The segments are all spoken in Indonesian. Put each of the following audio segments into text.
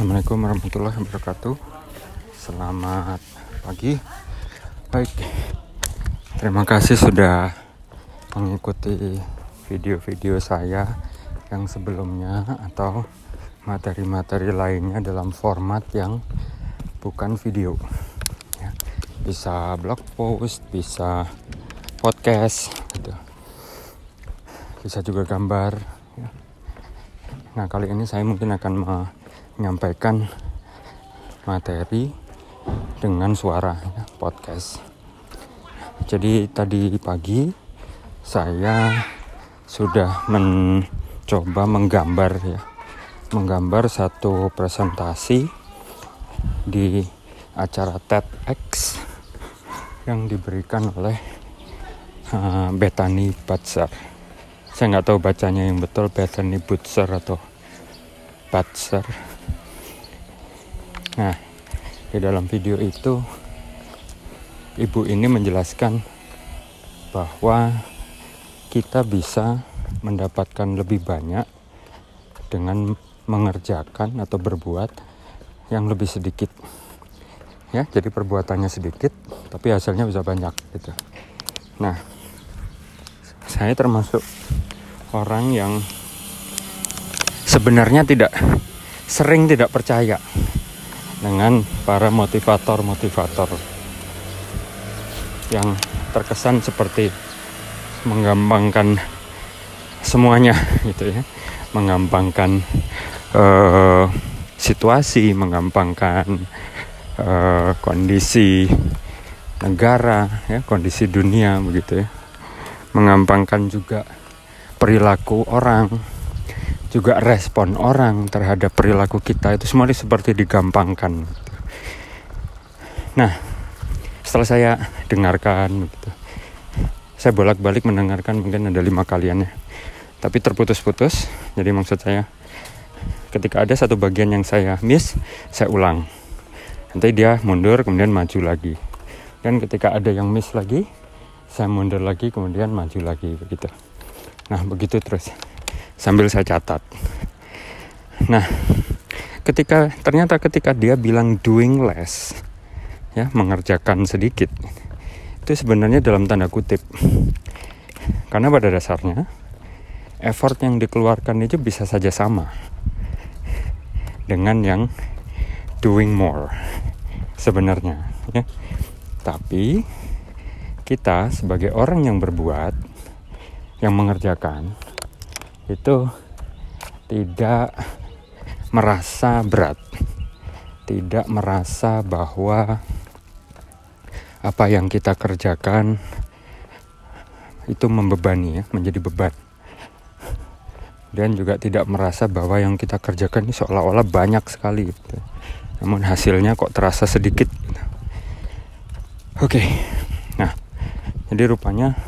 Assalamualaikum warahmatullahi wabarakatuh Selamat pagi Baik Terima kasih sudah mengikuti video-video saya yang sebelumnya atau materi-materi lainnya dalam format yang bukan video ya. Bisa blog post, bisa podcast gitu. Bisa juga gambar ya. Nah kali ini saya mungkin akan menyampaikan materi dengan suara podcast. Jadi tadi pagi saya sudah mencoba menggambar ya, menggambar satu presentasi di acara TEDx yang diberikan oleh uh, Bethany Butzer. Saya nggak tahu bacanya yang betul Bethany Butzer atau Butzer. Nah, di dalam video itu ibu ini menjelaskan bahwa kita bisa mendapatkan lebih banyak dengan mengerjakan atau berbuat yang lebih sedikit. Ya jadi perbuatannya sedikit tapi hasilnya bisa banyak gitu. Nah saya termasuk orang yang sebenarnya tidak sering tidak percaya dengan para motivator-motivator yang terkesan seperti menggampangkan semuanya gitu ya. Menggampangkan uh, situasi menggampangkan uh, kondisi negara ya kondisi dunia begitu ya. Menggampangkan juga perilaku orang juga respon orang terhadap perilaku kita itu semua seperti digampangkan. Nah, setelah saya dengarkan gitu, saya bolak-balik mendengarkan mungkin ada lima kalian ya, tapi terputus-putus. Jadi maksud saya, ketika ada satu bagian yang saya miss, saya ulang. Nanti dia mundur, kemudian maju lagi. Dan ketika ada yang miss lagi, saya mundur lagi, kemudian maju lagi begitu. Nah, begitu terus sambil saya catat. Nah, ketika ternyata ketika dia bilang doing less, ya mengerjakan sedikit, itu sebenarnya dalam tanda kutip. Karena pada dasarnya effort yang dikeluarkan itu bisa saja sama dengan yang doing more sebenarnya, ya. Tapi kita sebagai orang yang berbuat, yang mengerjakan, itu tidak merasa berat, tidak merasa bahwa apa yang kita kerjakan itu membebani ya, menjadi beban. Dan juga tidak merasa bahwa yang kita kerjakan ini seolah-olah banyak sekali. Gitu. Namun hasilnya kok terasa sedikit. Gitu. Oke, nah jadi rupanya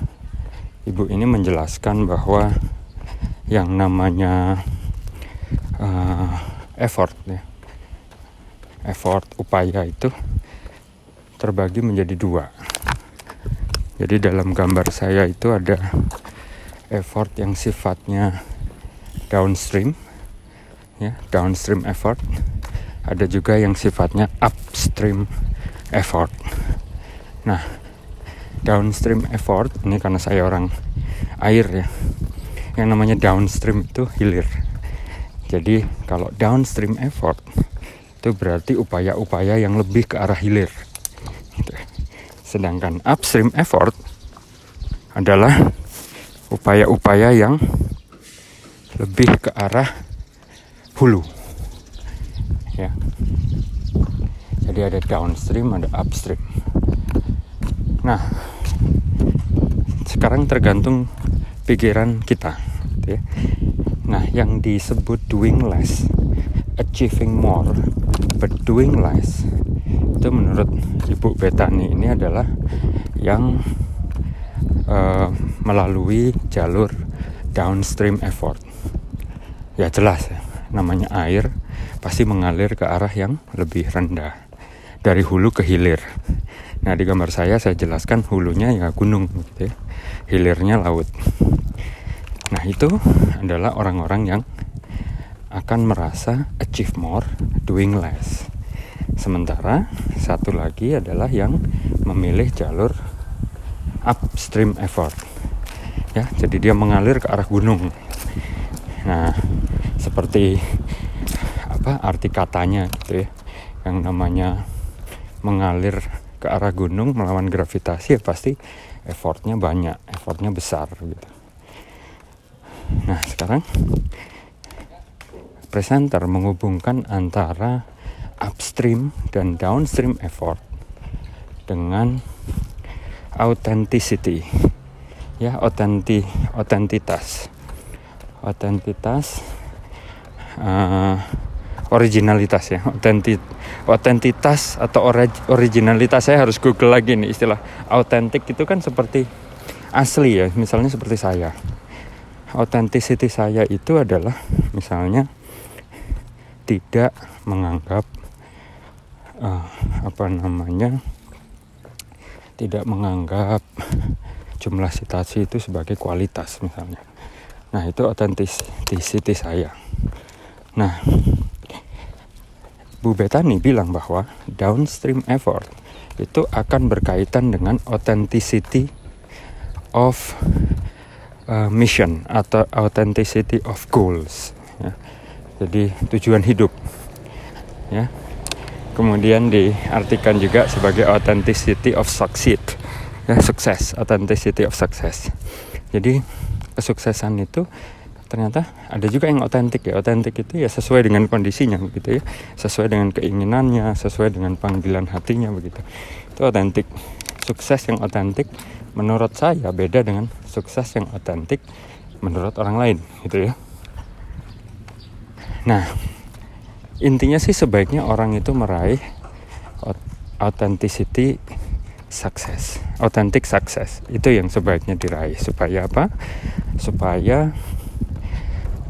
ibu ini menjelaskan bahwa yang namanya uh, effort ya. Effort upaya itu terbagi menjadi dua. Jadi dalam gambar saya itu ada effort yang sifatnya downstream ya downstream effort. Ada juga yang sifatnya upstream effort. Nah downstream effort ini karena saya orang air ya yang namanya downstream itu hilir. Jadi kalau downstream effort itu berarti upaya-upaya yang lebih ke arah hilir. Gitu. Sedangkan upstream effort adalah upaya-upaya yang lebih ke arah hulu. Ya. Jadi ada downstream, ada upstream. Nah, sekarang tergantung pikiran kita gitu ya. Nah, yang disebut doing less, achieving more, but doing less itu menurut Ibu Betani ini adalah yang uh, melalui jalur downstream effort. Ya jelas ya, namanya air pasti mengalir ke arah yang lebih rendah dari hulu ke hilir. Nah di gambar saya saya jelaskan hulunya ya gunung gitu ya hilirnya laut. Nah, itu adalah orang-orang yang akan merasa achieve more doing less. Sementara satu lagi adalah yang memilih jalur upstream effort. Ya, jadi dia mengalir ke arah gunung. Nah, seperti apa arti katanya gitu ya. Yang namanya mengalir ke arah gunung melawan gravitasi ya pasti effortnya banyak, effortnya besar gitu. Nah, sekarang presenter menghubungkan antara upstream dan downstream effort dengan authenticity ya otenti otentitas otentitas uh, originalitas ya otentit otentitas atau originalitas. Saya harus google lagi nih istilah autentik itu kan seperti asli ya misalnya seperti saya. Authenticity saya itu adalah misalnya tidak menganggap uh, apa namanya tidak menganggap jumlah citasi itu sebagai kualitas misalnya. Nah itu authenticity saya. Nah Bu Betani bilang bahwa downstream effort itu akan berkaitan dengan authenticity of uh, mission atau authenticity of goals ya. jadi tujuan hidup ya kemudian diartikan juga sebagai authenticity of succeed ya sukses authenticity of success jadi kesuksesan itu ternyata ada juga yang otentik ya. Otentik itu ya sesuai dengan kondisinya begitu ya. Sesuai dengan keinginannya sesuai dengan panggilan hatinya begitu. Itu otentik. Sukses yang otentik menurut saya beda dengan sukses yang otentik menurut orang lain gitu ya. Nah intinya sih sebaiknya orang itu meraih authenticity sukses authentic sukses itu yang sebaiknya diraih. Supaya apa? Supaya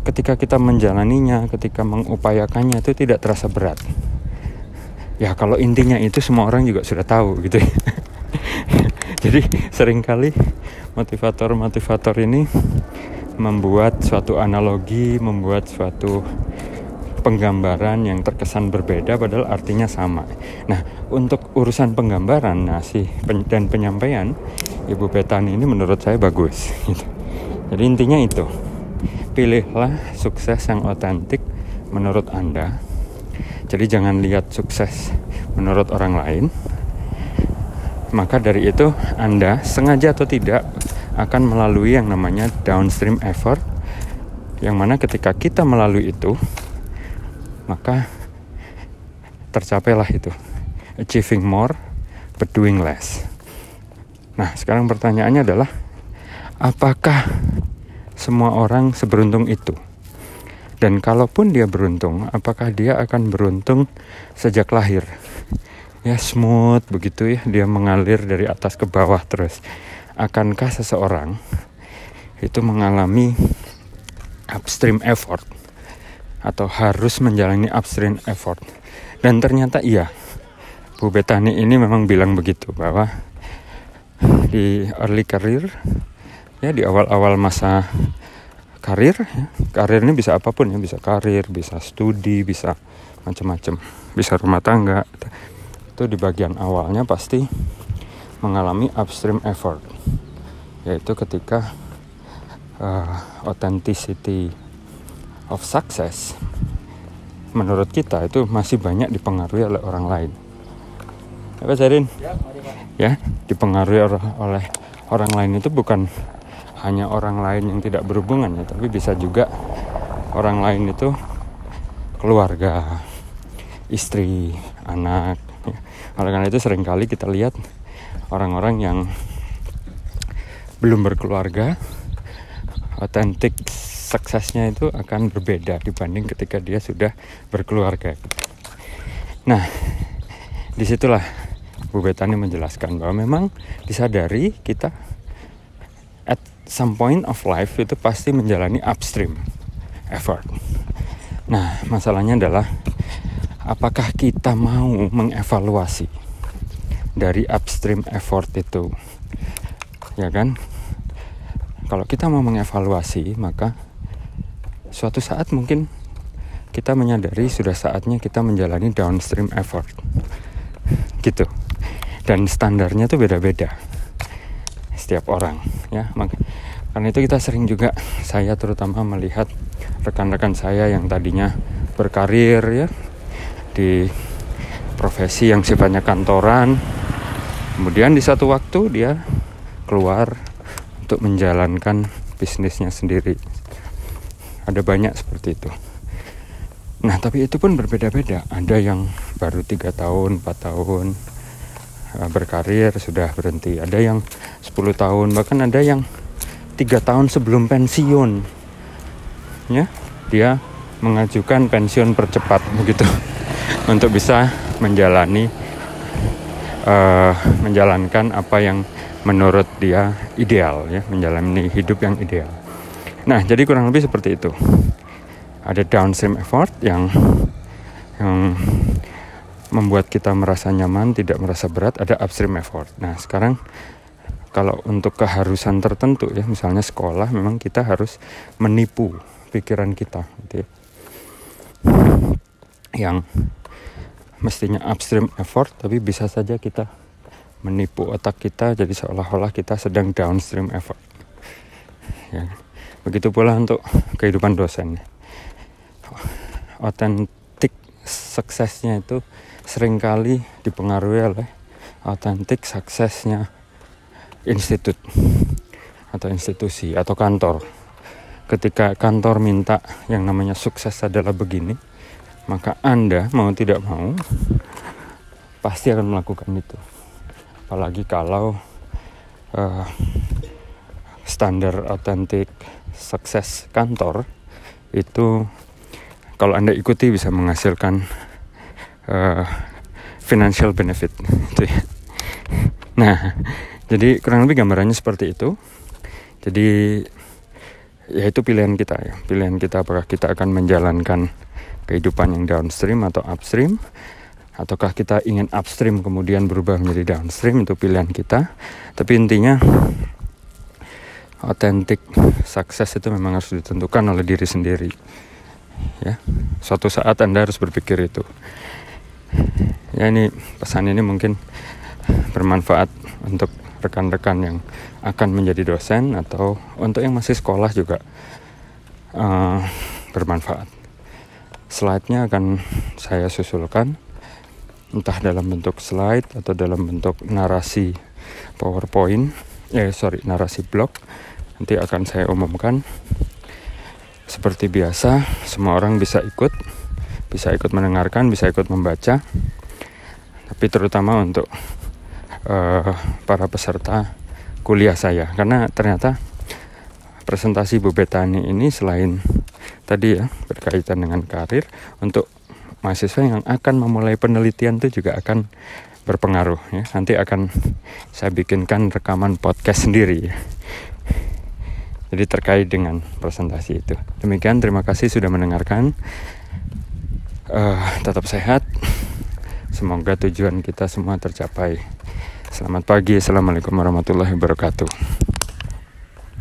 ketika kita menjalaninya ketika mengupayakannya itu tidak terasa berat ya kalau intinya itu semua orang juga sudah tahu gitu ya jadi sering kali motivator-motivator ini membuat suatu analogi membuat suatu penggambaran yang terkesan berbeda padahal artinya sama. Nah, untuk urusan penggambaran nasi dan penyampaian Ibu Petani ini menurut saya bagus gitu. Jadi intinya itu. Pilihlah sukses yang otentik menurut Anda. Jadi jangan lihat sukses menurut orang lain. Maka dari itu Anda sengaja atau tidak akan melalui yang namanya downstream effort yang mana ketika kita melalui itu maka tercapailah itu achieving more but doing less nah sekarang pertanyaannya adalah apakah semua orang seberuntung itu. Dan kalaupun dia beruntung apakah dia akan beruntung sejak lahir? Ya smooth begitu ya. Dia mengalir dari atas ke bawah terus. Akankah seseorang itu mengalami upstream effort? Atau harus menjalani upstream effort. Dan ternyata iya, Bu Betani ini memang bilang begitu bahwa di early career ya di awal-awal masa karir ya, karir ini bisa apa pun ya. Bisa karir bisa studi bisa macam-macam. Bisa rumah tangga. Itu di bagian awalnya pasti mengalami upstream effort. Yaitu ketika uh, authenticity of success menurut kita itu masih banyak dipengaruhi oleh orang lain. Apa Zarin? Ya, dipengaruhi oleh orang lain itu bukan hanya orang lain yang tidak berhubungan ya, tapi bisa juga orang lain itu keluarga, istri, anak. Ya. Oleh karena itu sering kali kita lihat orang-orang yang belum berkeluarga, otentik suksesnya itu akan berbeda dibanding ketika dia sudah berkeluarga. Nah, di situlah Bu Betani menjelaskan bahwa memang disadari kita some point of life itu pasti menjalani upstream effort. Nah, masalahnya adalah apakah kita mau mengevaluasi dari upstream effort itu? Ya kan? Kalau kita mau mengevaluasi, maka suatu saat mungkin kita menyadari sudah saatnya kita menjalani downstream effort gitu dan standarnya tuh beda-beda setiap orang ya. Karena itu kita sering juga saya terutama melihat rekan-rekan saya yang tadinya berkarir ya di profesi yang sifatnya kantoran. Kemudian di satu waktu dia keluar untuk menjalankan bisnisnya sendiri. Ada banyak seperti itu. Nah tapi itu pun berbeda-beda. Ada yang baru tiga tahun empat tahun berkarir sudah berhenti. Ada yang 10 tahun bahkan ada yang tiga tahun sebelum pensiun. Ya dia mengajukan pensiun percepat begitu. Untuk bisa menjalani uh, menjalankan apa yang menurut dia ideal ya. Menjalani hidup yang ideal. Nah jadi kurang lebih seperti itu. Ada downstream effort yang yang membuat kita merasa nyaman, tidak merasa berat, ada upstream effort. Nah, sekarang kalau untuk keharusan tertentu ya, misalnya sekolah, memang kita harus menipu pikiran kita, gitu ya. Yang mestinya upstream effort, tapi bisa saja kita menipu otak kita, jadi seolah-olah kita sedang downstream effort. Ya. Begitu pula untuk kehidupan dosen otentik suksesnya itu sering kali dipengaruhi oleh otentik suksesnya institut atau institusi atau kantor. Ketika kantor minta yang namanya sukses adalah begini, maka Anda mau tidak mau pasti akan melakukan itu. Apalagi kalau uh, standar otentik sukses kantor itu kalau anda ikuti bisa menghasilkan uh, financial benefit. Ya. nah jadi kurang lebih gambarannya seperti itu. Jadi ya itu pilihan kita ya. Pilihan kita apakah kita akan menjalankan kehidupan yang downstream atau upstream ataukah kita ingin upstream kemudian berubah menjadi downstream itu pilihan kita. Tapi intinya otentik sukses itu memang harus ditentukan oleh diri sendiri ya. Suatu saat anda harus berpikir itu. Ya ini pesan ini mungkin bermanfaat untuk rekan-rekan yang akan menjadi dosen atau untuk yang masih sekolah juga uh, bermanfaat. Slide-nya akan saya susulkan. Entah dalam bentuk slide atau dalam bentuk narasi powerpoint eh sorry narasi blog nanti akan saya umumkan seperti biasa, semua orang bisa ikut, bisa ikut mendengarkan, bisa ikut membaca. Tapi terutama untuk uh, para peserta kuliah saya, karena ternyata presentasi Bu Betani ini selain tadi ya berkaitan dengan karir, untuk mahasiswa yang akan memulai penelitian itu juga akan berpengaruh ya. Nanti akan saya bikinkan rekaman podcast sendiri jadi terkait dengan presentasi itu. Demikian, terima kasih sudah mendengarkan. Uh, tetap sehat. Semoga tujuan kita semua tercapai. Selamat pagi, assalamualaikum warahmatullahi wabarakatuh.